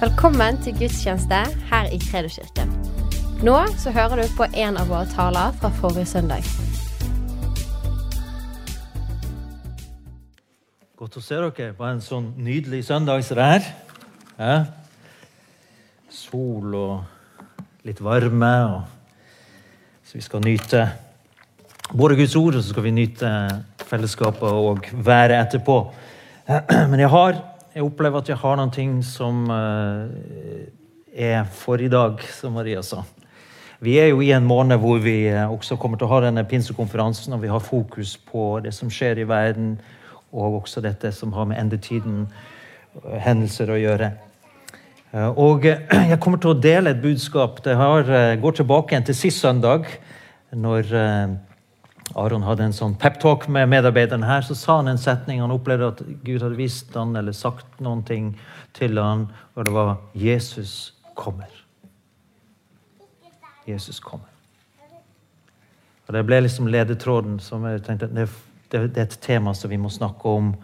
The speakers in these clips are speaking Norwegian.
Velkommen til gudstjeneste her i Kredoskirken. Nå så hører du på en av våre taler fra forrige søndag. Godt å se dere på en sånn nydelig søndag som det er. Ja. Sol og litt varme. Og så vi skal nyte både Guds ord, og så skal vi nyte fellesskapet og været etterpå. Men jeg har jeg opplever at jeg har noen ting som eh, er for i dag, som Maria sa. Vi er jo i en måned hvor vi eh, også kommer til å ha denne pinsekonferansen, og vi har fokus på det som skjer i verden, og også dette som har med endetiden, eh, hendelser å gjøre. Og jeg kommer til å dele et budskap. Det går tilbake igjen til sist søndag, når Aron hadde en sånn peptalk med medarbeideren her, så sa han en setning. Han opplevde at Gud hadde visst han eller sagt noen ting til han, og det var 'Jesus kommer'. Jesus kommer. Og Det ble liksom ledetråden som jeg tenkte det, det, er et tema som vi må snakke om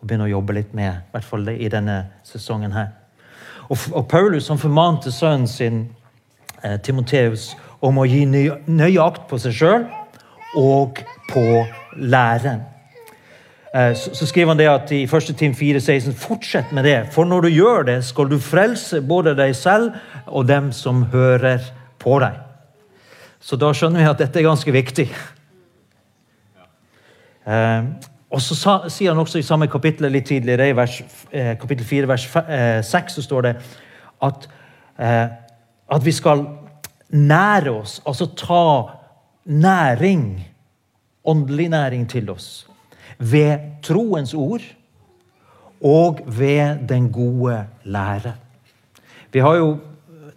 og begynne å jobbe litt med. I hvert fall i denne sesongen her. Og, og Paulus han formante sønnen sin, eh, Timoteus, om å gi nøye akt på seg sjøl og på læren. Eh, så skriver han det at i 1. Tim 4,16.: Fortsett med det, for når du gjør det, skal du frelse både deg selv og dem som hører på deg. Så da skjønner vi at dette er ganske viktig. Eh, og så sier han også i samme kapittel litt tidligere, i vers, eh, kapittel 4, vers 6, så står det at, at vi skal nære oss, altså ta næring, åndelig næring til oss, ved troens ord og ved den gode lære. Vi har jo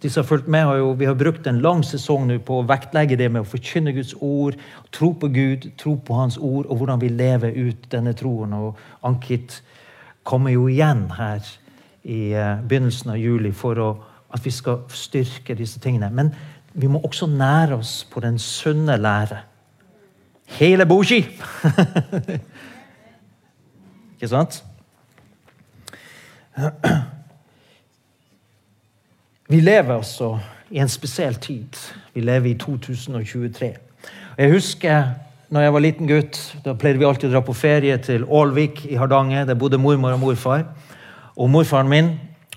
de som har fulgt med, har jo, vi har brukt en lang sesong på å vektlegge det med å forkynne Guds ord, tro på Gud, tro på Hans ord, og hvordan vi lever ut denne troen. Og Ankit kommer jo igjen her i uh, begynnelsen av juli for å, at vi skal styrke disse tingene. Men vi må også nære oss på den sunne lære. Hele boki! Ikke sant? Vi lever altså i en spesiell tid. Vi lever i 2023. Jeg husker når jeg var liten gutt, da pleide vi alltid å dra på ferie til Ålvik i Hardanger. Der bodde mormor og morfar. Og morfaren min,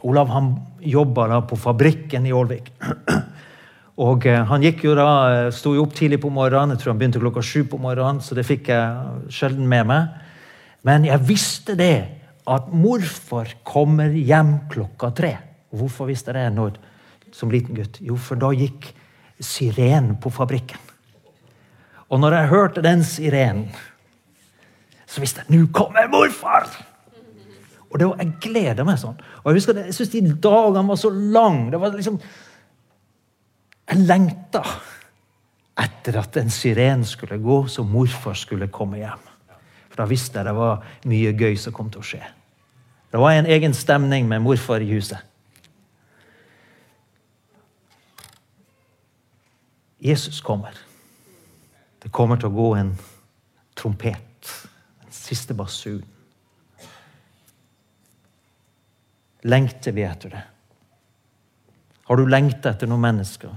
Olav, han jobba på fabrikken i Ålvik. Og eh, Han gikk jo da, eh, sto jo opp tidlig på morgenen, jeg tror han begynte klokka sju på morgenen, så det fikk jeg sjelden med meg. Men jeg visste det, at morfar kommer hjem klokka tre. Hvorfor visste jeg det når, som liten gutt? Jo, for da gikk sirenen på fabrikken. Og når jeg hørte den sirenen, så visste jeg nå kommer morfar! Og det var, Jeg gleder meg sånn. Og Jeg husker jeg syns de dagene var så lange. Det var liksom jeg lengta etter at en siren skulle gå, så morfar skulle komme hjem. For da visste jeg det var mye gøy som kom til å skje. Det var en egen stemning med morfar i huset. Jesus kommer. Det kommer til å gå en trompet. En siste basun. Lengter vi etter det? Har du lengta etter noen mennesker?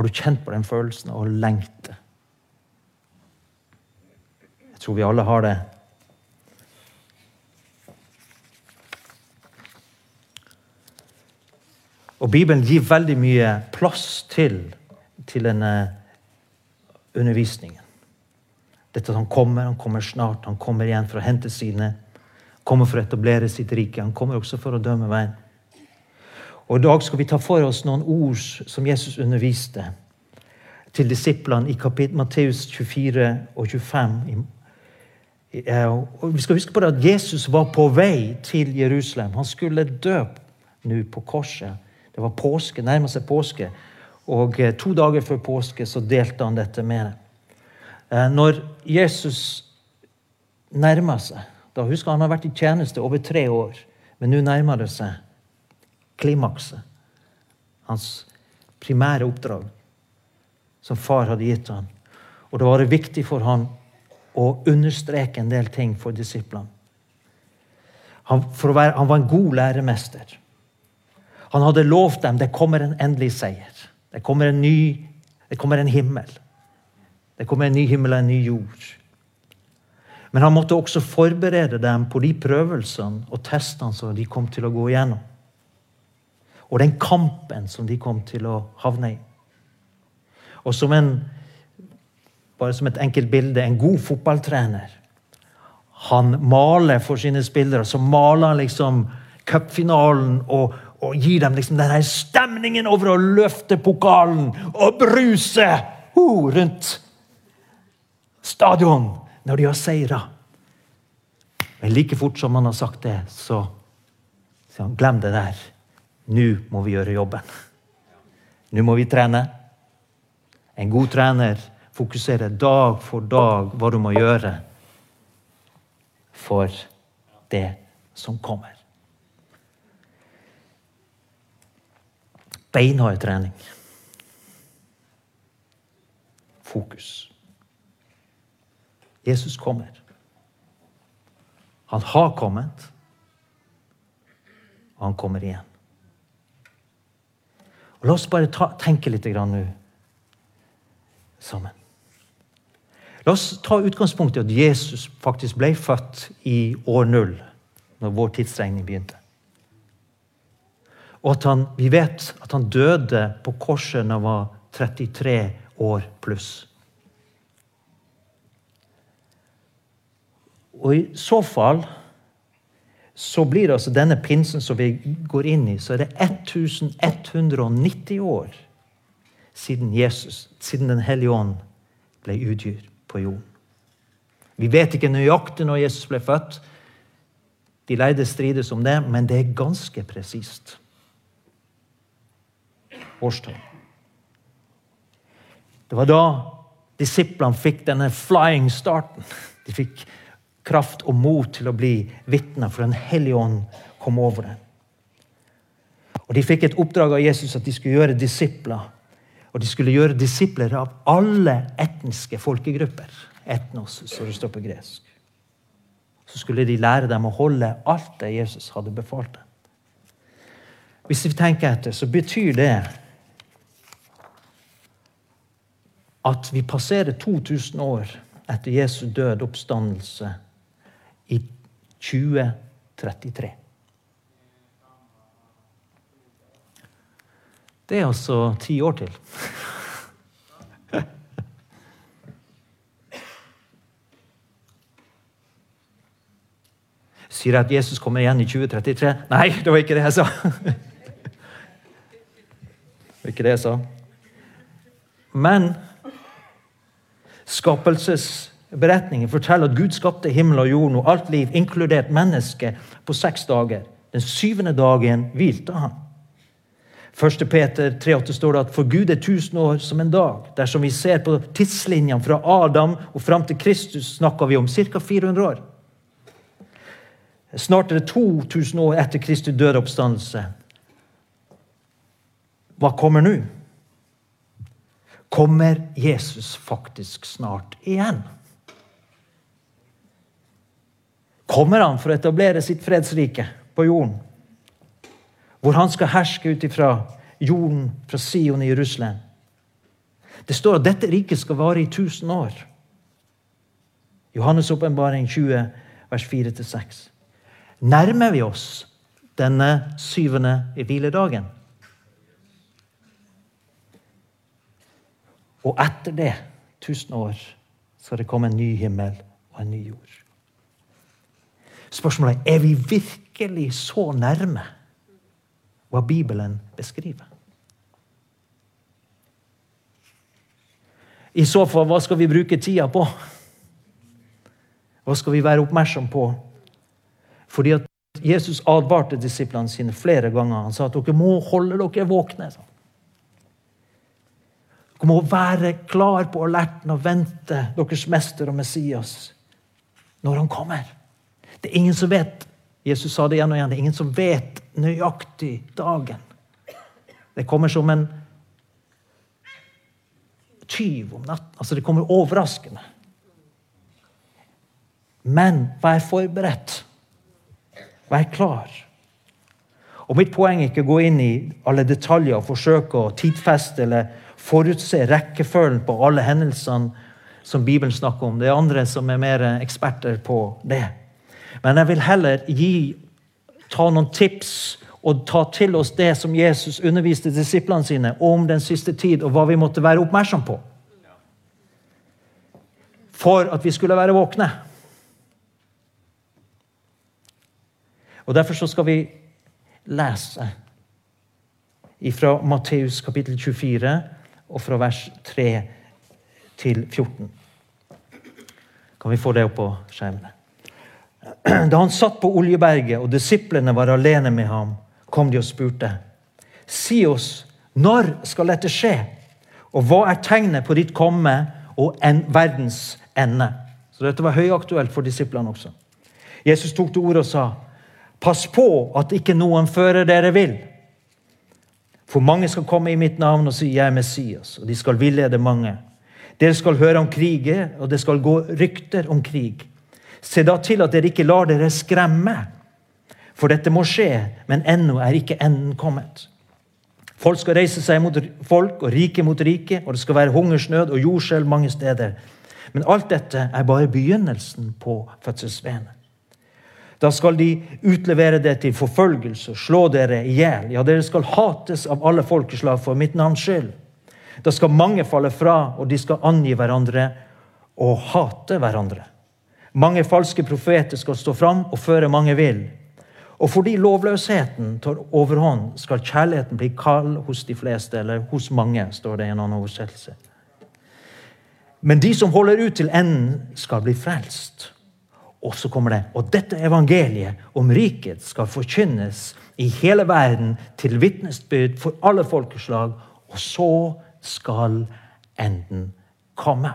Har du kjent på den følelsen og lengte? Jeg tror vi alle har det. Og Bibelen gir veldig mye plass til, til denne undervisningen. Dette at han kommer, han kommer snart, han kommer igjen for å hente sine. Kommer for å etablere sitt rike. Han kommer også for å dømme veien. Og I dag skal vi ta for oss noen ord som Jesus underviste til disiplene i Matteus 24 og 25. Og vi skal huske på det at Jesus var på vei til Jerusalem. Han skulle dø nå på korset. Det var påske, nærmer seg påske. Og eh, to dager før påske så delte han dette med dem. Eh, når Jesus nærmer seg da husker Han har vært i tjeneste over tre år, men nå nærmer det seg klimakset. Hans primære oppdrag som far hadde gitt ham. Og det var viktig for ham å understreke en del ting for disiplene. Han, være, han, var en god læremester. Han hadde lovt dem det kommer en endelig seier. Det kommer en ny det kommer en himmel. Det kommer en ny himmel og en ny jord. Men han måtte også forberede dem på de prøvelsene og testene som de kom til å gå igjennom. Og den kampen som de kom til å havne i. Og som en, bare som et enkelt bilde, en god fotballtrener Han maler for sine spillere. Så maler han liksom cupfinalen og, og gir dem liksom denne stemningen over å løfte pokalen og bruse uh, rundt stadion når de har seira. Men like fort som han har sagt det, så sier han glem det der. Nå må vi gjøre jobben. Nå må vi trene. En god trener fokuserer dag for dag hva du må gjøre for det som kommer. Beinhard trening. Fokus. Jesus kommer. Han har kommet, og han kommer igjen. Og La oss bare ta, tenke litt nå sammen. La oss ta utgangspunkt i at Jesus faktisk ble født i år null, når vår tidsregning begynte. Og at han, vi vet at han døde på korset når han var 33 år pluss. Og i så fall så blir det altså denne pinsen som vi går inn i, så er det 1190 år siden Jesus, siden Den hellige ånd ble utgyrt på jorden. Vi vet ikke nøyaktig når Jesus ble født. De leide strides om det, men det er ganske presist. Årstall. Det var da disiplene fikk denne flying starten. De fikk kraft og mot til å bli vitner, for Den hellige ånd kom over dem. Og De fikk et oppdrag av Jesus at de skulle gjøre disipler. Og de skulle gjøre disipler av alle etniske folkegrupper. Etnos, så det står på gresk. Så skulle de lære dem å holde alt det Jesus hadde befalt dem. Hvis vi tenker etter, så betyr det at vi passerer 2000 år etter Jesu død oppstandelse i 2033. Det er altså ti år til. Sier jeg at Jesus kommer igjen i 2033? Nei, det var ikke det jeg sa. Det var ikke det jeg sa. Men skapelses Beretningen forteller at Gud skapte himmel og jorden og alt liv, inkludert mennesket, på seks dager. Den syvende dagen hvilte han. 1. Peter 3,8 står det at for Gud er tusen år som en dag. Dersom vi ser på tidslinjene fra Adam og fram til Kristus, snakker vi om ca. 400 år. Snart er det 2000 år etter Kristi døde oppstandelse. Hva kommer nå? Kommer Jesus faktisk snart igjen? Kommer han for å etablere sitt fredsrike på jorden. Hvor han skal herske ut ifra jorden fra Sion i Jerusalem. Det står at dette riket skal vare i 1000 år. Johannes' åpenbaring 20, vers 4-6. Nærmer vi oss denne syvende hviledagen? Og etter det, 1000 år, skal det komme en ny himmel og en ny jord. Spørsmålet er er vi virkelig så nærme hva Bibelen beskriver. I så fall, hva skal vi bruke tida på? Hva skal vi være oppmerksom på? Fordi at Jesus advarte disiplene sine flere ganger. Han sa at dere må holde dere våkne. Dere må være klar på alerten og vente deres mester og Messias når han kommer. Det er ingen som vet Jesus sa det igjen og igjen, det er ingen som vet nøyaktig dagen. Det kommer som en tyv om natten. Altså, det kommer overraskende. Men vær forberedt. Vær klar. Og Mitt poeng er ikke å gå inn i alle detaljer og forsøke å tidfeste eller forutse rekkefølgen på alle hendelsene som Bibelen snakker om. Det er andre som er mer eksperter på det. Men jeg vil heller gi, ta noen tips og ta til oss det som Jesus underviste disiplene sine om den siste tid, og hva vi måtte være oppmerksom på. For at vi skulle være våkne. Og Derfor så skal vi lese fra Matteus kapittel 24 og fra vers 3 til 14. Kan vi få det opp på skjermene? Da han satt på Oljeberget, og disiplene var alene med ham, kom de og spurte. Si oss, når skal dette skje? Og hva er tegnet på ditt komme og en verdens ende? Så dette var høyaktuelt for disiplene også. Jesus tok til orde og sa, pass på at ikke noen fører dere vil. For mange skal komme i mitt navn og si 'Jeg er Messias', og de skal villede mange. Dere skal høre om kriger, og det skal gå rykter om krig. Se da til at dere ikke lar dere skremme, for dette må skje, men ennå er ikke enden kommet. Folk skal reise seg mot folk og rike mot rike, og det skal være hungersnød og jordskjelv mange steder. Men alt dette er bare begynnelsen på fødselsvenet. Da skal de utlevere det til forfølgelse, slå dere i hjel. Ja, dere skal hates av alle folkeslag for mitt navns skyld. Da skal mange falle fra, og de skal angi hverandre og hate hverandre. Mange falske profeter skal stå fram og føre mange vill. Og fordi lovløsheten tar overhånd, skal kjærligheten bli kald hos de fleste, eller hos mange, står det i en annen oversettelse. Men de som holder ut til enden, skal bli frelst. Og så kommer det Og dette evangeliet om riket skal forkynnes i hele verden til vitnesbyrd for alle folkeslag, og så skal enden komme.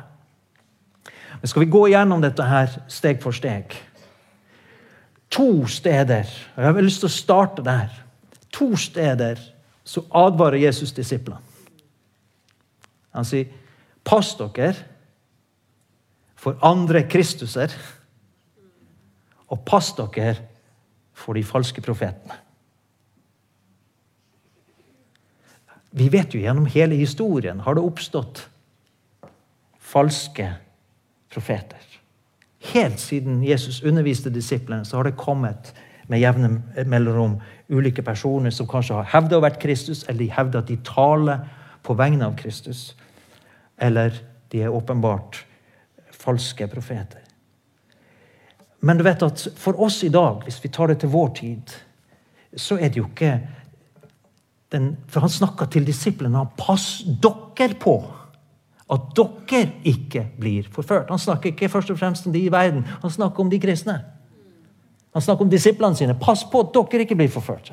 Men skal vi gå gjennom dette her steg for steg? To steder, og jeg har lyst til å starte der. To steder så advarer Jesus disiplene. Han sier, 'Pass dere for andre Kristuser' Og pass dere for de falske profetene. Vi vet jo gjennom hele historien har det oppstått falske profeter. Helt siden Jesus underviste disiplene, så har det kommet med jevne mellomrom ulike personer som kanskje har hevda å være Kristus, eller de hevder at de taler på vegne av Kristus. Eller de er åpenbart falske profeter. Men du vet at for oss i dag, hvis vi tar det til vår tid, så er det jo ikke den, For han snakka til disiplene. Pass dere på at dere ikke blir forført. Han snakker ikke først og fremst om de i verden, han snakker om de kristne. Han snakker om disiplene sine. Pass på at dere ikke blir forført.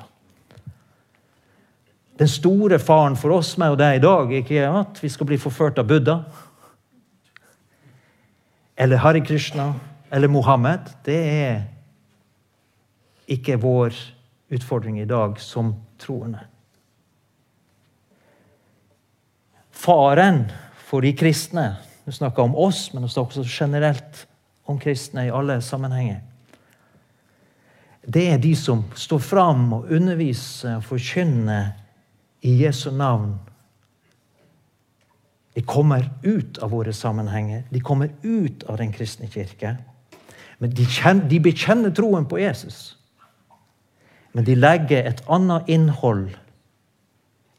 Den store faren for oss meg og deg i dag er at vi skal bli forført av Buddha eller Hare Krishna eller Mohammed, det er ikke vår utfordring i dag som troende. Faren for de kristne Du snakker om oss, men du snakker også generelt om kristne i alle sammenhenger. Det er de som står fram og underviser og forkynner i Jesu navn. De kommer ut av våre sammenhenger. De kommer ut av den kristne kirke. Men de, kjenner, de bekjenner troen på Jesus. Men de legger et annet innhold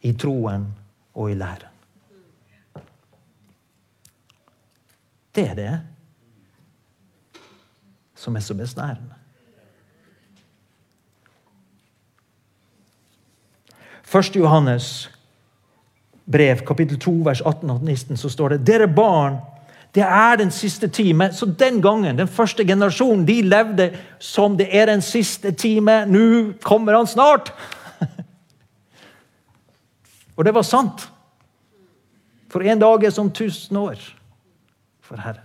i troen og i læren. Det er det som er så besnærende. Første Johannes brev, kapittel 2, vers 18 og 19, så står det Dere barn, det er den siste time. Så den gangen, den første generasjonen, de levde som det er den siste time. Nå kommer han snart! Og det var sant. For en dag er som tusen år for Herren.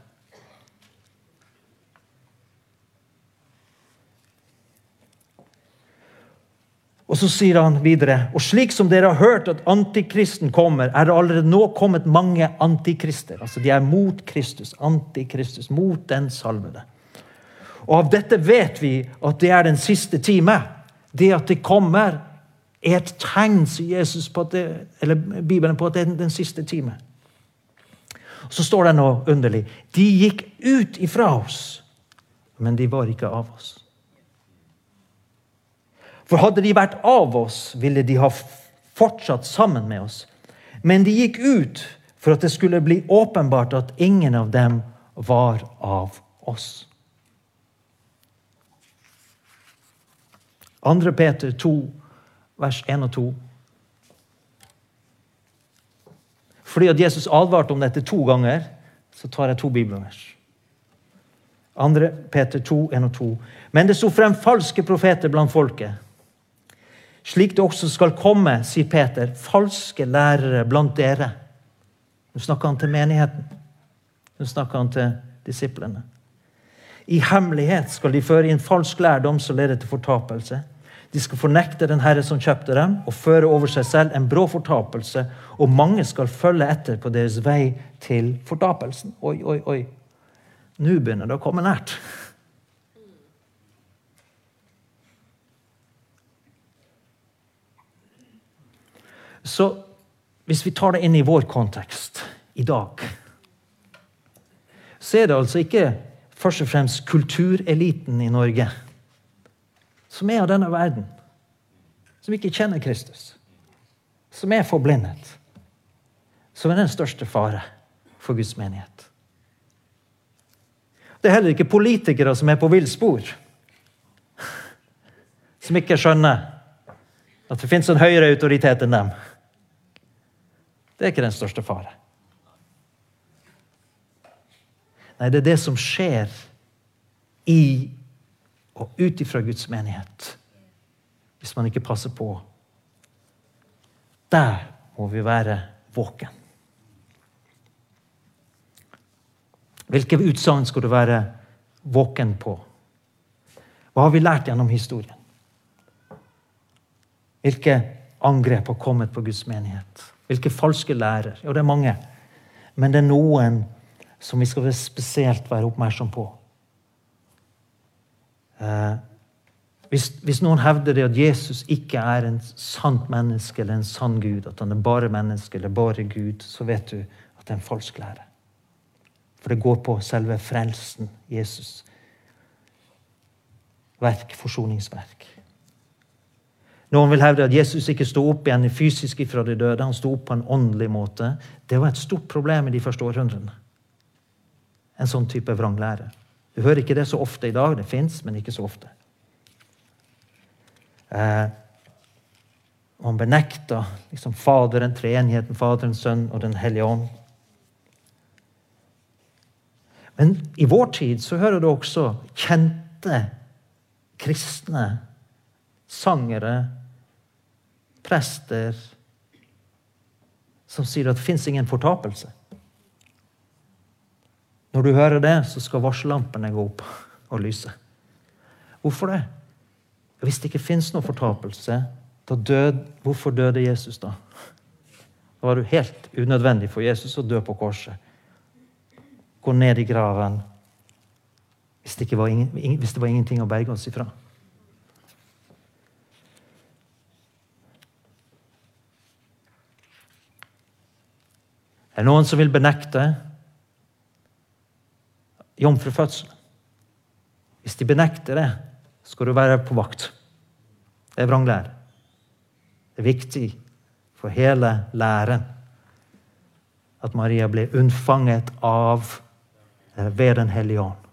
Og så sier han videre Og slik som dere har hørt at antikristen kommer, er det allerede nå kommet mange antikrister. Altså De er mot Kristus. Antikristus. Mot den salvede. Og av dette vet vi at det er den siste time. Det at det kommer, er et tegn, sier Jesus, på det, eller Bibelen på at det er den siste time. Så står det noe underlig. De gikk ut ifra oss, men de var ikke av oss. For hadde de vært av oss, ville de ha fortsatt sammen med oss. Men de gikk ut for at det skulle bli åpenbart at ingen av dem var av oss. 2. Peter 2, vers 1 og 2. Fordi at Jesus advarte om dette to ganger, så tar jeg to bibelvers. 2. Peter 2, 1 og 2. Men det sto frem falske profeter blant folket. Slik det også skal komme, sier Peter, falske lærere blant dere. Nå snakker han til menigheten. Nå snakker han til disiplene. I hemmelighet skal de føre inn falsk lærdom som leder til fortapelse. De skal fornekte den Herre som kjøpte dem, og føre over seg selv en brå fortapelse. Og mange skal følge etter på deres vei til fortapelsen. Oi, oi, oi. Nå begynner det å komme nært. Så hvis vi tar det inn i vår kontekst i dag, så er det altså ikke først og fremst kultureliten i Norge som er av denne verden, som ikke kjenner Kristus, som er forblindet, som er den største fare for Guds menighet. Det er heller ikke politikere som er på villspor, som ikke skjønner at det fins en høyere autoritet enn dem. Det er ikke den største fare. Nei, det er det som skjer i og ut ifra Guds menighet. Hvis man ikke passer på. Der må vi være våken. Hvilke utsagn skal du være våken på? Hva har vi lært gjennom historien? Hvilke angrep har kommet på Guds menighet? Hvilke falske lærer? Jo, det er mange. Men det er noen som vi skal spesielt være oppmerksom på. Eh, hvis, hvis, noen hevder det at Jesus ikke er en sant menneske eller en sann Gud, at han er bare menneske eller bare Gud, så vet du at det er en falsk lære. For det går på selve frelsen, Jesus. Verk, forsoningsverk. Noen vil hevde at Jesus ikke sto opp igjen fysisk fra de døde. Han sto opp på en åndelig måte. Det var et stort problem i de første århundrene. En sånn type vranglære. Du hører ikke det så ofte i dag. Det fins, men ikke så ofte. Eh, man benekter liksom Faderen, treenigheten, Faderen, Sønn og Den hellige ånd. Men i vår tid så hører du også kjente kristne sangere, prester, som sier at det fins ingen fortapelse. Når du hører det, så skal varsellampene gå opp og lyse. Hvorfor det? Hvis det ikke fins noen fortapelse, død, hvorfor døde Jesus da? Da var det helt unødvendig for Jesus å dø på korset. Gå ned i graven hvis det, var, ingen, hvis det var ingenting å berge oss ifra. Er Det noen som vil benekte jomfrufødsel. Hvis de benekter det, skal du være på vakt. Det er vranglære. Det er viktig for hele læren at Maria ble unnfanget av ved Den hellige ånd.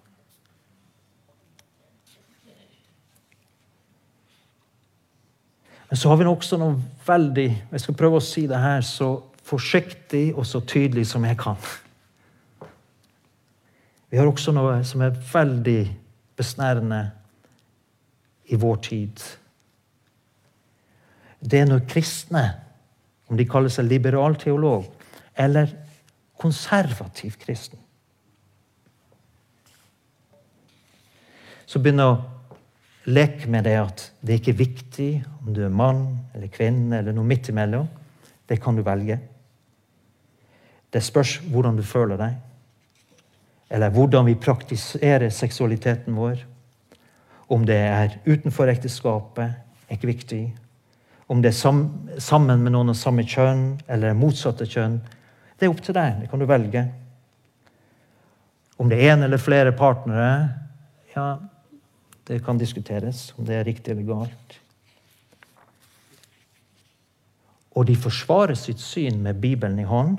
Men så har vi også noe veldig Jeg skal prøve å si det her så forsiktig og så tydelig som jeg kan. Vi har også noe som er veldig besnærende i vår tid. Det er når kristne, om de kaller seg liberalteolog eller konservativ kristen, så begynner å leke med det at det er ikke viktig om du er mann eller kvinne eller noe midt imellom. Det kan du velge. Det spørs hvordan du føler deg eller hvordan vi praktiserer seksualiteten vår. Om det er utenfor ekteskapet, er ikke viktig. Om det er sam sammen med noen av samme kjønn eller motsatte kjønn, det er opp til deg. Det kan du velge. Om det er en eller flere partnere, ja, det kan diskuteres om det er riktig eller galt. Og de forsvarer sitt syn med Bibelen i hånd.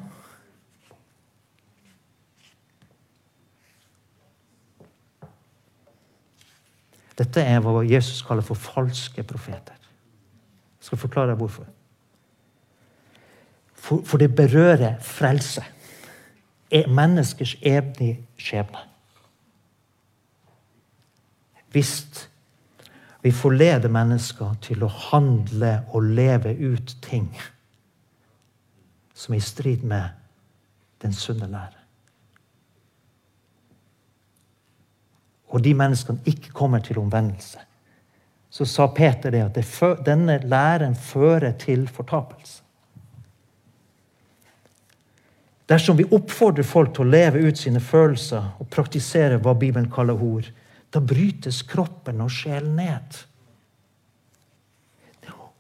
Dette er hva Jesus kaller for falske profeter. Jeg skal forklare deg hvorfor. For, for det berører frelse. Er menneskers evige skjebne. Hvis vi forleder mennesker til å handle og leve ut ting som er i strid med den sunne lære. Og de menneskene ikke kommer til omvendelse, så sa Peter det at det, denne læren fører til fortapelse. Dersom vi oppfordrer folk til å leve ut sine følelser og praktisere hva Bibelen kaller ord, da brytes kroppen og sjelen ned.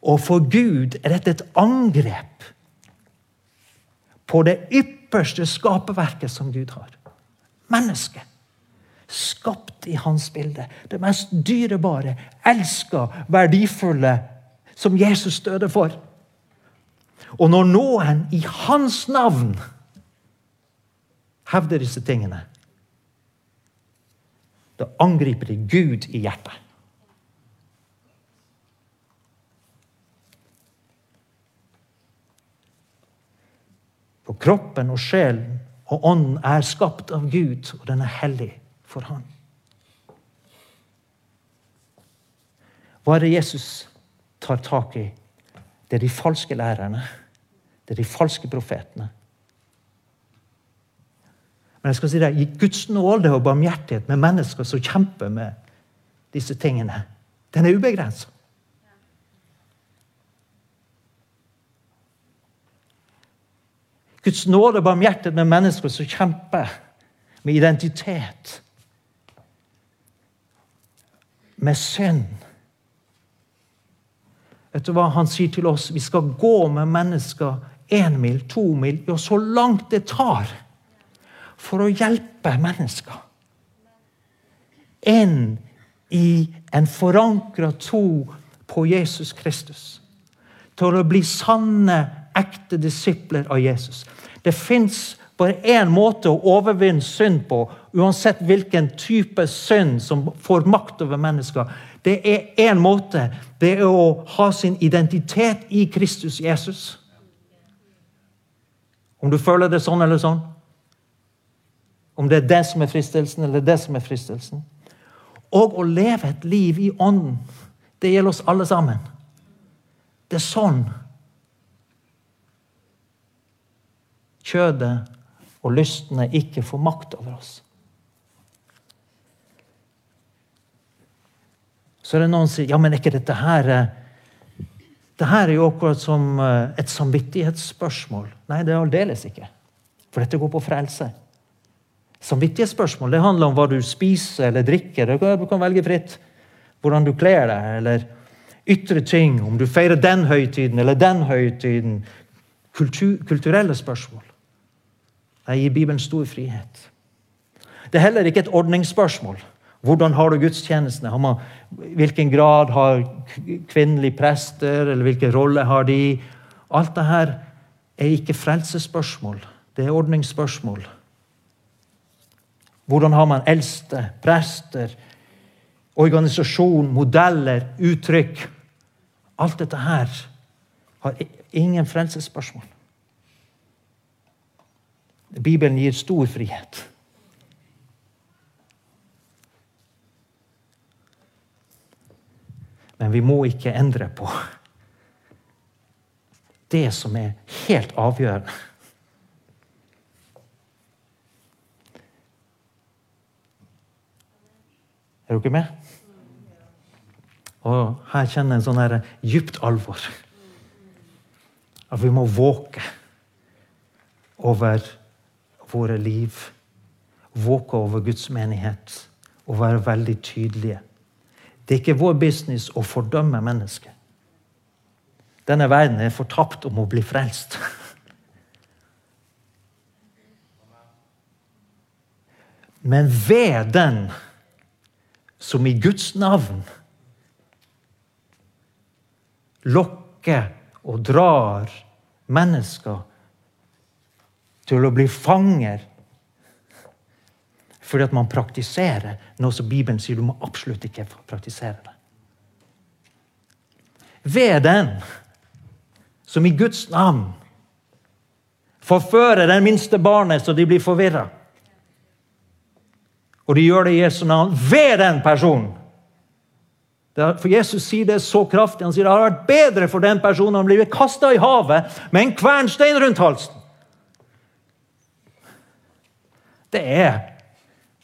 Og for Gud er dette et angrep på det ypperste skaperverket som Gud har. Mennesket. Skapt i hans bilde. Det mest dyrebare, elska, verdifulle som Jesus døde for. Og når noen i hans navn hevder disse tingene, da angriper de Gud i hjertet. For kroppen og sjelen og ånden er skapt av Gud, og den er hellig for Han. Hva er det Jesus tar tak i? Det er de falske lærerne. Det er de falske profetene. Men jeg skal si deg, Guds nåde og barmhjertighet med mennesker som kjemper med disse tingene, den er ubegrensa. Guds nåde og barmhjertighet med mennesker som kjemper med identitet, med synd. Vet du hva han sier til oss? Vi skal gå med mennesker én mil, to mil, ja, så langt det tar for å hjelpe mennesker inn i en forankra tro på Jesus Kristus. Til å bli sanne, ekte disipler av Jesus. Det fins bare én måte å overvinne synd på, uansett hvilken type synd som får makt over mennesker. Det er én måte. Det er å ha sin identitet i Kristus Jesus. Om du føler det sånn eller sånn. Om det er det som er fristelsen, eller det som er fristelsen. Og å leve et liv i ånden. Det gjelder oss alle sammen. Det er sånn kjødet og lystene ikke får makt over oss. Så er det noen som sier ja, men er ikke dette her eh, det her er jo akkurat som eh, et samvittighetsspørsmål. Nei, det er aldeles ikke. For dette går på frelse. Samvittighetsspørsmål det handler om hva du spiser eller drikker. Du kan velge fritt hvordan du kler deg, eller ytre ting. Om du feirer den høytiden eller den høytiden. Kultur, kulturelle spørsmål. Jeg gir Bibelen stor frihet. Det er heller ikke et ordningsspørsmål. Hvordan har du gudstjenestene? hvilken grad har kvinnelige prester, eller hvilken rolle har de? Alt dette er ikke frelsesspørsmål. Det er ordningsspørsmål. Hvordan har man eldste, prester, organisasjon, modeller, uttrykk? Alt dette her har ingen frelsesspørsmål. Bibelen gir stor frihet. Men vi må ikke endre på det som er helt avgjørende. Er dere med? Og her kjenner jeg en sånn her djupt alvor. At vi må våke over våre liv. Våke over Guds menighet og være veldig tydelige. Det er ikke vår business å fordømme mennesker. Denne verden er fortapt om å bli frelst. Men ved den som i Guds navn lokker og drar mennesker til å bli fanger fordi at man praktiserer noe som Bibelen sier du må absolutt ikke praktisere det. Ved den som i Guds navn forfører den minste barnet så de blir forvirra. Og de gjør det i Jesu navn ved den personen. For Jesus sier det så kraftig. Han sier det har vært bedre for den personen å bli kasta i havet med en kvernstein rundt halsen. Det er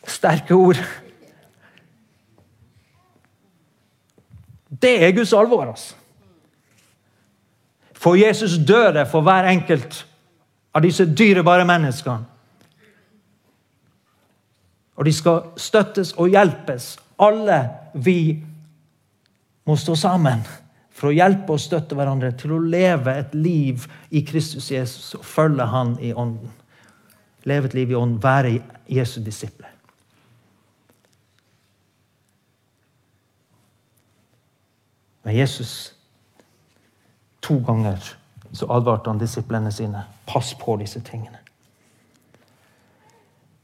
sterke ord. Det er Guds alvor. altså. For Jesus døde for hver enkelt av disse dyrebare menneskene. Og de skal støttes og hjelpes. Alle vi må stå sammen for å hjelpe og støtte hverandre til å leve et liv i Kristus Jesus og følge Han i ånden. Leve et liv i ånden, være Jesu disipler. Men Jesus To ganger så advarte han disiplene sine. Pass på disse tingene.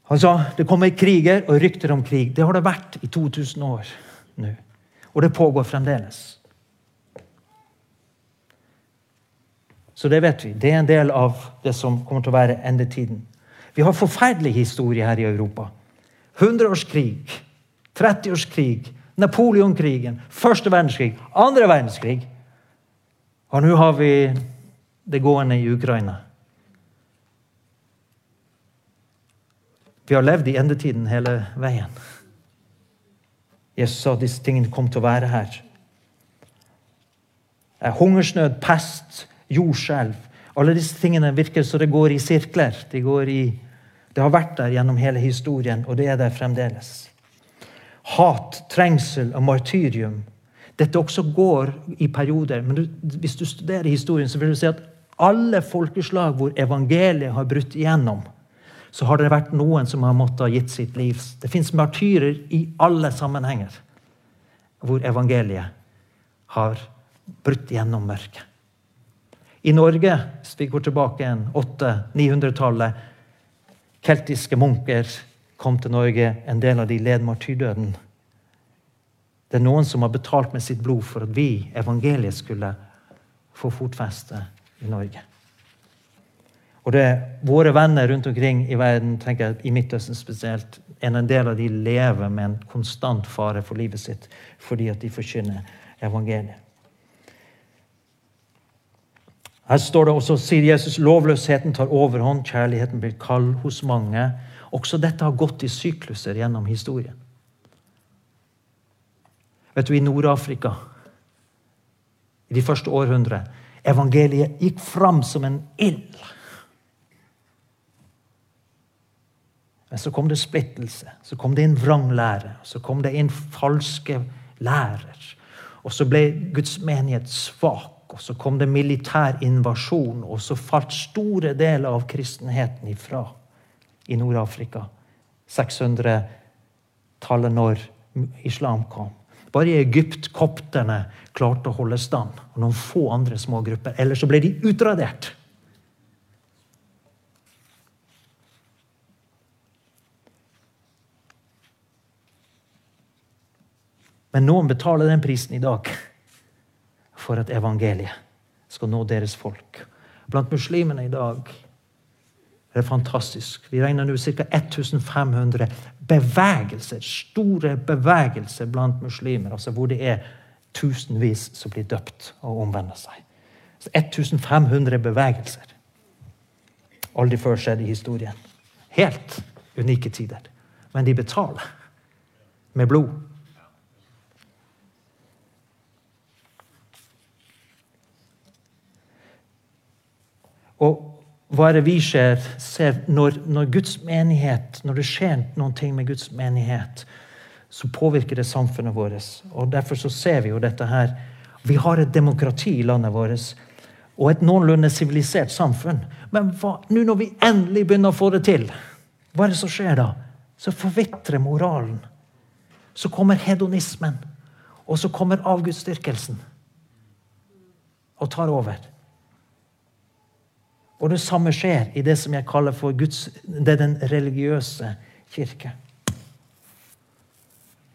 Han sa det kommer kriger og rykter om krig. Det har det vært i 2000 år nå. Og det pågår fremdeles. Så det vet vi. Det er en del av det som kommer til å være endetiden. Vi har forferdelig historie her i Europa. 100-årskrig, 30-årskrig, Napoleonkrigen, første verdenskrig, andre verdenskrig. Og nå har vi det gående i Ukraina. Vi har levd i endetiden hele veien. Jesus sa at disse tingene kom til å være her. Hungersnød, pest, jordskjelv. Alle disse tingene virker så det går i sirkler. De går i, det har vært der gjennom hele historien, og det er der fremdeles. Hat, trengsel og martyrium. Dette også går i perioder. Men du, hvis du studerer historien, så vil du se at alle folkeslag hvor evangeliet har brutt igjennom, så har det vært noen som har måttet ha gitt sitt liv. Det fins martyrer i alle sammenhenger hvor evangeliet har brutt gjennom mørket. I Norge, hvis vi går tilbake igjen, 800-900-tallet Keltiske munker kom til Norge. En del av de led martyrdøden. Det er noen som har betalt med sitt blod for at vi, evangeliet, skulle få fotfeste i Norge. Og det er Våre venner rundt omkring i verden, tenker jeg, i Midtøsten spesielt, en del av de lever med en konstant fare for livet sitt fordi at de forkynner evangeliet. Her står det også, sier Jesus, lovløsheten tar overhånd, kjærligheten blir kald hos mange. Også dette har gått i sykluser gjennom historien. Vet du, I Nord-Afrika, i de første århundre, evangeliet gikk fram som en ild. Men så kom det splittelse, så kom det inn vranglære, så kom det inn falske lærer. Og så ble Guds menighet svak, og så kom det militær invasjon, og så falt store deler av kristenheten ifra i Nord-Afrika. 600-tallet, når islam kom. Bare i Egypt kopterne klarte å holde stand. Og noen få andre små grupper. Ellers så ble de utradert. Men noen betaler den prisen i dag for at evangeliet skal nå deres folk. Blant muslimene i dag det er fantastisk. Vi regner nå ca. 1500 bevegelser, store bevegelser blant muslimer. altså Hvor det er tusenvis som blir døpt og omvender seg. Så 1500 bevegelser. Aldri før skjedd i historien. Helt unike tider. Men de betaler med blod. Og hva er det vi ser, ser når, når, Guds menighet, når det skjer noen ting med Guds menighet, så påvirker det samfunnet vårt. Og Derfor så ser vi jo dette her. Vi har et demokrati i landet vårt og et noenlunde sivilisert samfunn. Men nå når vi endelig begynner å få det til, hva er det som skjer da? Så forvitrer moralen. Så kommer hedonismen. Og så kommer avgudsdyrkelsen og tar over. Og det samme skjer i det som jeg kaller for Guds, det er den religiøse kirke.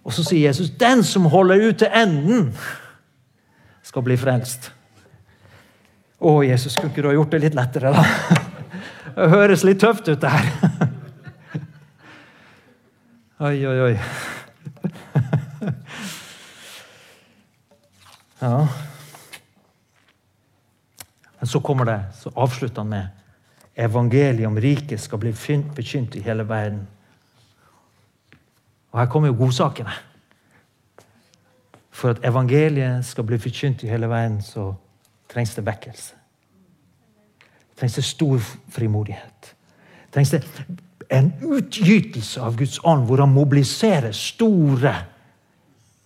Og så sier Jesus den som holder ut til enden, skal bli frelst. Å, Jesus, skulle ikke du ha gjort det litt lettere, da? Det høres litt tøft ut, det her. Oi, oi, oi. Ja. Men så kommer det, så avslutter han med evangeliet om riket skal bli forkynt i hele verden. Og her kommer jo godsakene. For at evangeliet skal bli forkynt i hele verden, så trengs det vekkelse. Trengs det stor frimodighet. Trengs det en utgytelse av Guds ånd, hvor han mobiliserer store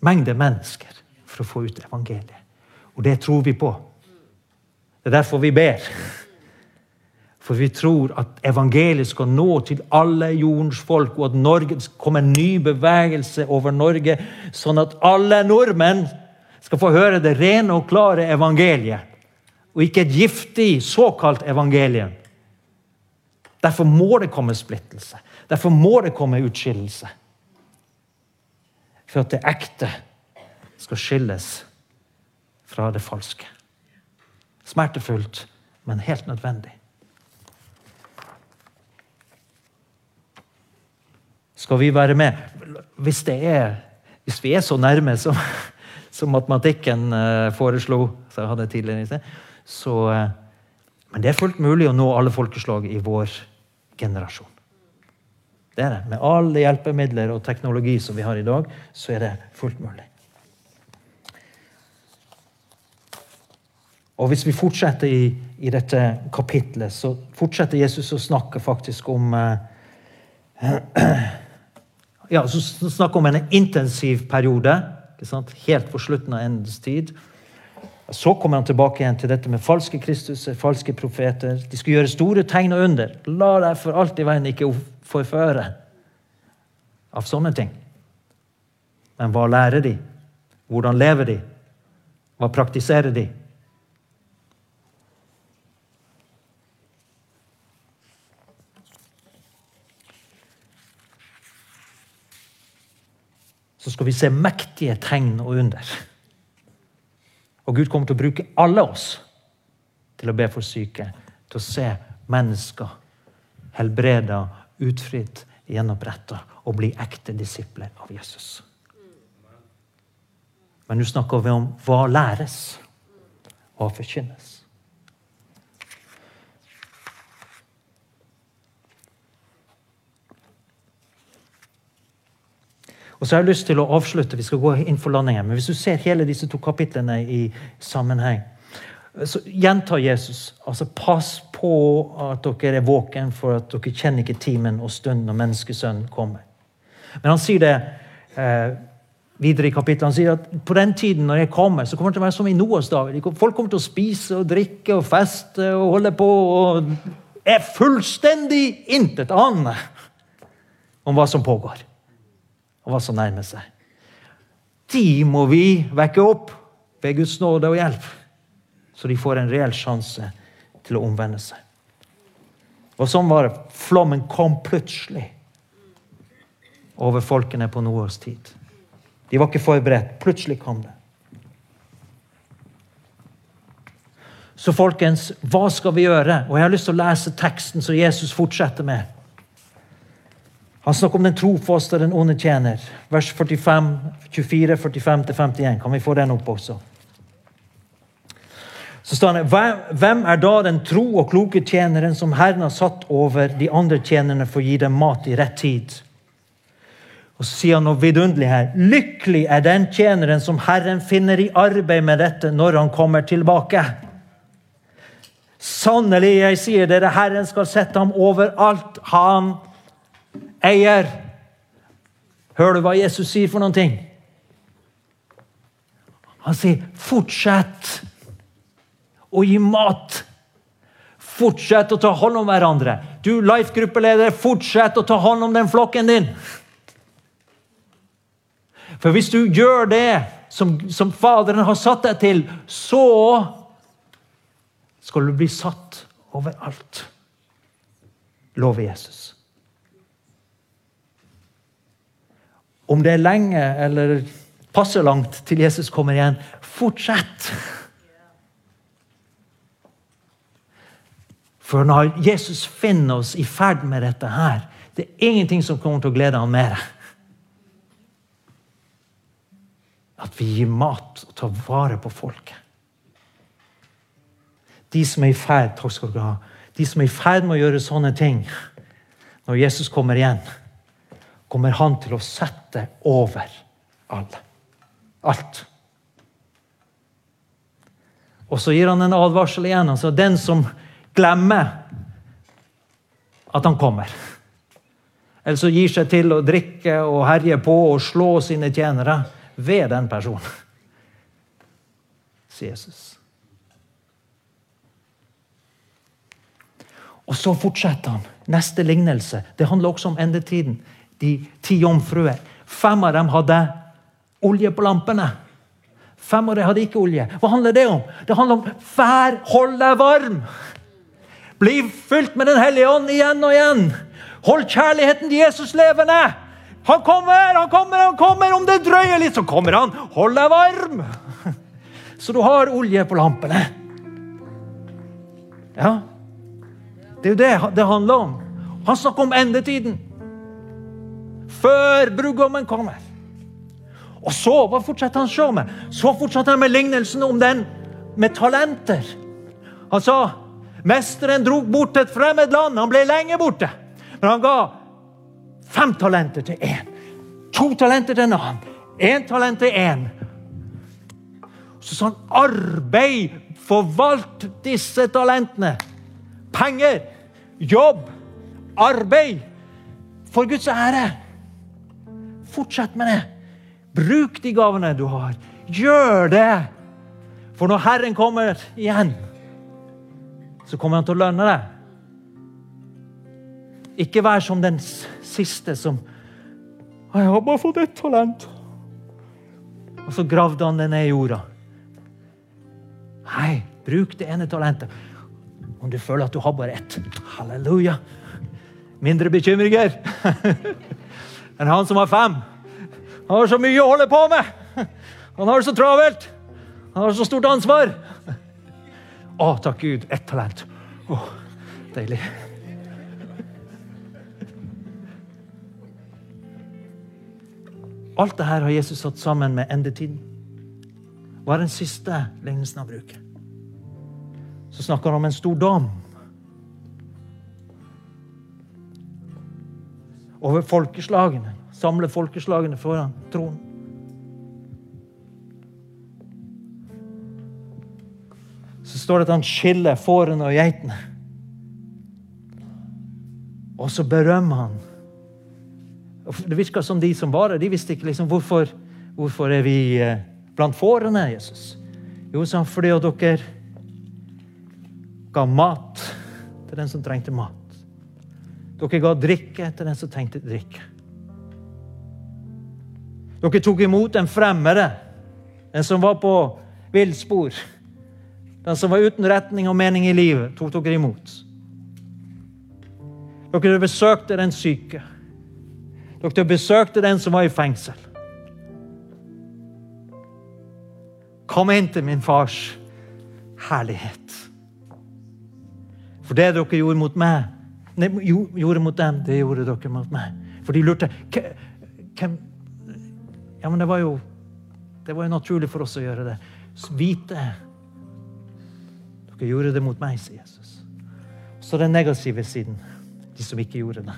mengder mennesker for å få ut evangeliet. Og det tror vi på. Det er derfor vi ber. For vi tror at evangeliet skal nå til alle jordens folk, og at Norge kommer en ny bevegelse over Norge, sånn at alle nordmenn skal få høre det rene og klare evangeliet, og ikke et giftig såkalt evangelium. Derfor må det komme splittelse. Derfor må det komme utskillelse. For at det ekte skal skilles fra det falske. Smertefullt, men helt nødvendig. Skal vi være med? Hvis, er, hvis vi er så nærme som, som matematikken uh, foreslo så jeg hadde tidligere så uh, Men det er fullt mulig å nå alle folkeslag i vår generasjon. Det er det. Med alle hjelpemidler og teknologi som vi har i dag, så er det fullt mulig. Og Hvis vi fortsetter i, i dette kapitlet, så fortsetter Jesus å snakke faktisk om eh, ja, så snakke om en intensiv periode. Helt på slutten av endens tid. Så kommer han tilbake igjen til dette med falske Kristuser, falske profeter. De skal gjøre store tegn og under. La deg for alt i verden ikke forføre av sånne ting. Men hva lærer de? Hvordan lever de? Hva praktiserer de? Så skal vi se mektige tegn og under. Og Gud kommer til å bruke alle oss til å be for syke, til å se mennesker helbreda, utfridd, gjenoppretta og bli ekte disipler av Jesus. Men nå snakker vi om hva læres og forkynnes. Og så har jeg lyst til å avslutte, Vi skal gå inn for landingen, men hvis du ser hele disse to kapitlene i sammenheng, så gjentar Jesus altså pass på at dere er våken, for at dere kjenner ikke timen og stunden når menneskesønnen kommer. Men han sier det eh, videre i kapittelet. Han sier at på den tiden når jeg kommer, så kommer det til å være som i Noas dager. Folk kommer til å spise og drikke og feste og holde på og er fullstendig intet om hva som pågår og hva som nærmer seg. De må vi vekke opp ved Guds nåde og hjelp, så de får en reell sjanse til å omvende seg. Og sånn var det. Flommen kom plutselig over folkene på Noas tid. De var ikke forberedt. Plutselig kom det. Så folkens, hva skal vi gjøre? Og Jeg har lyst til å lese teksten som Jesus fortsetter med. Han snakker om den trofaste og den onde tjener. Vers 45, 24, 45-51. Kan vi få den opp også? Så står det, Hvem er da den tro og kloke tjeneren som Herren har satt over de andre tjenerne for å gi dem mat i rett tid? Og så sier han noe vidunderlig her. Lykkelig er den tjeneren som Herren finner i arbeid med dette når han kommer tilbake. Sannelig, jeg sier dere, Herren skal sette ham over alt han eier. Hører du hva Jesus sier for noen ting? Han sier 'fortsett å gi mat'. Fortsett å ta hånd om hverandre. Du Life-gruppeleder, fortsett å ta hånd om den flokken din. For hvis du gjør det som, som Faderen har satt deg til, så skal du bli satt overalt. Lover Jesus. Om det er lenge eller passe langt til Jesus kommer igjen, fortsett! For når Jesus finner oss i ferd med dette her, det er ingenting som kommer til å glede ham mer. At vi gir mat og tar vare på folket. De som er i ferd takk skal du ha, de som er i ferd med å gjøre sånne ting, når Jesus kommer igjen, kommer han til å sette over alle. Alt. Og så gir han en advarsel igjen. altså Den som glemmer at han kommer, eller så gir seg til å drikke og herje på og slå sine tjenere ved den personen, sier Jesus. Og så fortsetter han. Neste lignelse. Det handler også om endetiden. De ti jomfruer. Fem av dem hadde olje på lampene. Fem av dem hadde ikke olje. Hva handler det om? Det handler om vær, hold deg varm. Bli fylt med Den hellige ånd igjen og igjen. Hold kjærligheten til Jesus levende. Han kommer, han kommer, han kommer! Om det drøyer litt, så kommer han. Hold deg varm! Så du har olje på lampene. Ja. Det er jo det det handler om. Han snakker om endetiden. Før brudgommen kommer. Og så hva fortsetter han å med? Så fortsetter han med lignelsen om den med talenter. Han sa mesteren dro bort til et fremmed land. Han ble lenge borte. Men han ga fem talenter til én. To talenter til en annen. Én talent til én. Så sa han arbeid, forvalt disse talentene. Penger, jobb, arbeid. For Guds ære. Fortsett med det. Bruk de gavene du har. Gjør det! For når Herren kommer igjen, så kommer han til å lønne deg. Ikke vær som den siste som 'Jeg har bare fått ett talent.' Og så gravde han det ned i jorda. Nei, bruk det ene talentet. Om du føler at du har bare ett. Halleluja. Mindre bekymringer enn han som har fem. Han har så mye å holde på med! Han har det så travelt! Han har så stort ansvar! Å, takk Gud, ett talent. Å, deilig. Alt dette har Jesus satt sammen med endetiden. Hva er den siste lignelsen han bruker? Så snakker han om en stor dom. Over folkeslagene. Samle folkeslagene foran tronen. Så står det at han skiller fårene og geitene. Og så berømmer han det virka som de som var der, de visste ikke liksom hvorfor, hvorfor er vi eh, blant fårene, Jesus. Jo, sa han, fordi dere ga mat til den som trengte mat. Dere ga drikke til den som trengte drikke. Dere tok imot en fremmede, en som var på villspor. Den som var uten retning og mening i livet, tok dere imot. Dere besøkte den syke. Dere besøkte den som var i fengsel. Kom inn til min fars herlighet. For det dere gjorde mot meg, nei, gjorde mot dem, det gjorde dere mot meg. For de lurte hvem Ja, men det var jo det var jo naturlig for oss å gjøre det. Så Vite Dere gjorde det mot meg, sier Jesus. Så den negative siden. De som ikke gjorde det.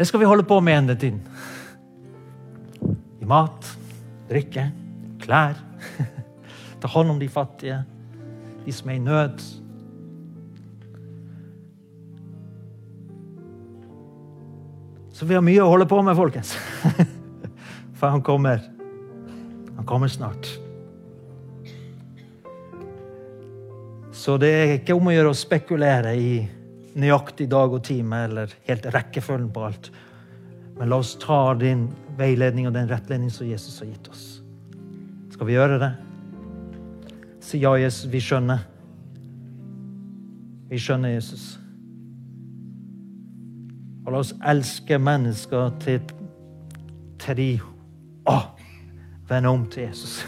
Det skal vi holde på med endetiden. I mat, drikke, klær. Ta hånd om de fattige, de som er i nød. Så vi har mye å holde på med, folkens. For han kommer. Han kommer snart. Så det er ikke om å gjøre å spekulere i nøyaktig dag og time eller helt rekkefølgen på alt. Men la oss ta din veiledning og den rettledning som Jesus har gitt oss. Skal vi gjøre det? Si ja, Jesus. Vi skjønner. Vi skjønner Jesus. Og la oss elske mennesker til, til de å, vende om til Jesus.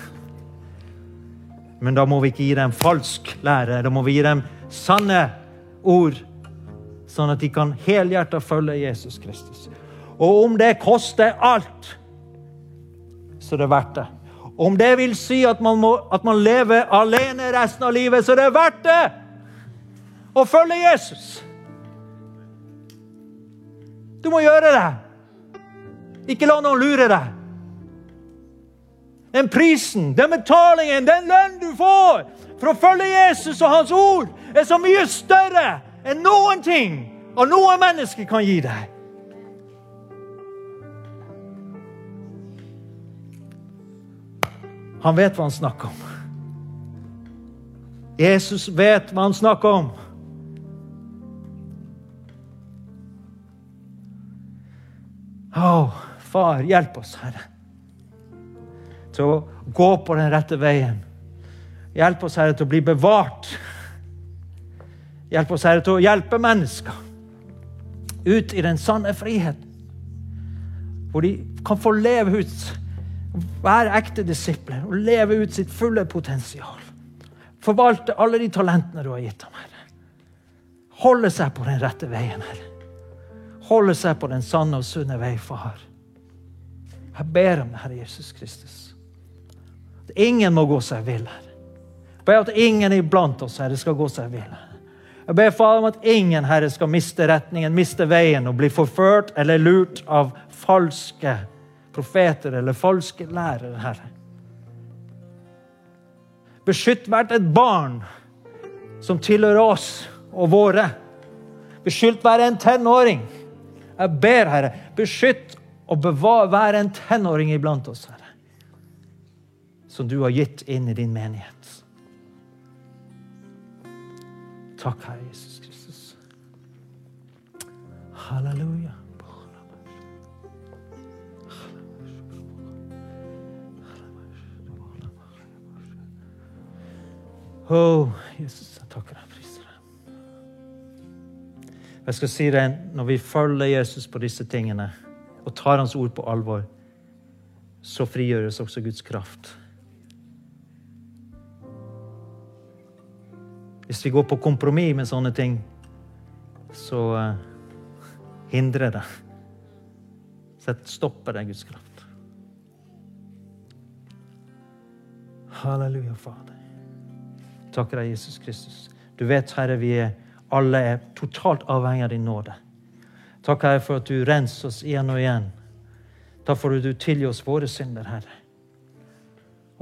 Men da må vi ikke gi dem falsk lære. Da må vi gi dem sanne ord, sånn at de kan helhjertet følge Jesus Kristus. Og om det koster alt, så er det verdt det. Om det vil si at man, må, at man lever alene resten av livet, så er det verdt det å følge Jesus. Du må gjøre det. Ikke la noen lure deg. Den prisen, den betalingen, den lønn du får for å følge Jesus og Hans ord, er så mye større enn noen ting og noe menneske kan gi deg. Han vet hva han snakker om. Jesus vet hva han snakker om. Å, far, hjelp oss, Herre til å gå på den rette veien. Hjelp oss, Herre, til å bli bevart. Hjelp oss, Herre, til å hjelpe mennesker ut i den sanne friheten. Hvor de kan få leve ut, være ekte disipler og leve ut sitt fulle potensial. Forvalte alle de talentene du har gitt ham, Herre. Holde seg på den rette veien, Herre. Holde seg på den sanne og sunne vei, Far. Jeg ber om det, Herre Jesus Kristus. At ingen må gå seg vill. Jeg ber at ingen iblant oss Herre, skal gå seg vill. Jeg ber Far om at ingen Herre, skal miste retningen, miste veien og bli forført eller lurt av falske profeter eller falske lærere, Herre. Beskytt hvert et barn som tilhører oss og våre. Beskytt hver en tenåring. Jeg ber, Herre, beskytt og bevar hver en tenåring iblant oss, Herre som du har gitt inn i din menighet. Takk, Herre Jesus Kristus. Halleluja. Oh, Jesus, jeg takker deg, priser deg. Jeg skal si det, Når vi følger Jesus på disse tingene og tar Hans ord på alvor, så frigjøres også Guds kraft. Hvis vi går på kompromiss med sånne ting, så uh, hindrer det. Sett stopper det Guds kraft. Halleluja, Fader. Takker deg, Jesus Kristus. Du vet, Herre, vi alle er totalt avhengig av din nåde. Takk, Herre, for at du renser oss igjen og igjen. Takk for at du tilgir oss våre synder, Herre.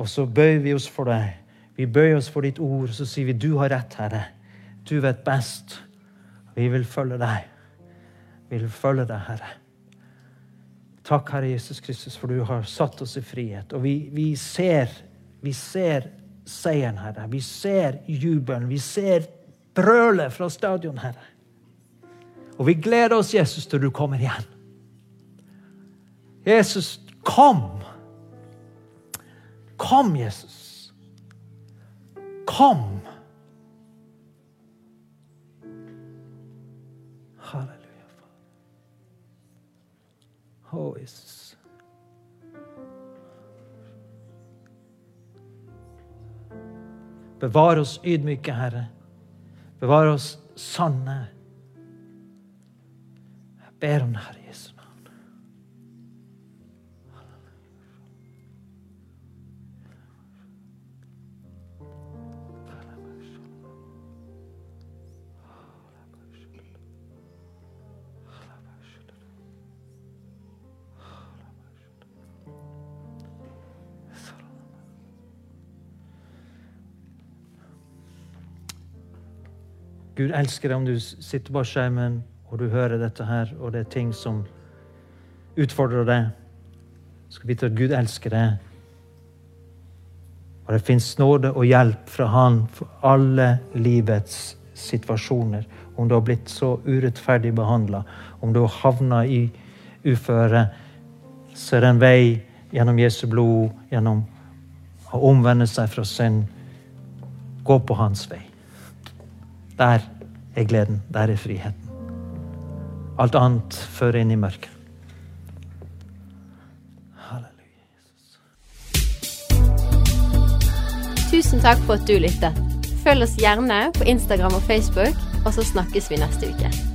Og så bøyer vi oss for deg vi bøyer oss for ditt ord, så sier vi du har rett, Herre. Du vet best. Vi vil følge deg. Vi vil følge deg, Herre. Takk, Herre Jesus Kristus, for du har satt oss i frihet. Og vi, vi ser, vi ser seieren, Herre. Vi ser jubelen. Vi ser brølet fra stadion, Herre. Og vi gleder oss, Jesus, til du kommer igjen. Jesus, kom! Kom, Jesus. Kom! Halleluja, oh Jesus. Bevar oss ydmyke, Herre. Bevar oss sanne. Jeg ber om det, Herre. Gud elsker deg om du sitter på skjermen og du hører dette her, og det er ting som utfordrer deg, skal vite at Gud elsker deg. Og det fins nåde og hjelp fra Han for alle livets situasjoner. Om du har blitt så urettferdig behandla, om du har havna i uføre, så er det en vei gjennom Jesu blod, gjennom å omvende seg fra synd. Gå på hans vei. Der er gleden. Der er friheten. Alt annet fører inn i mørket. Halleluja. Tusen takk for at du lyttet. Følg oss gjerne på Instagram og Facebook, og så snakkes vi neste uke.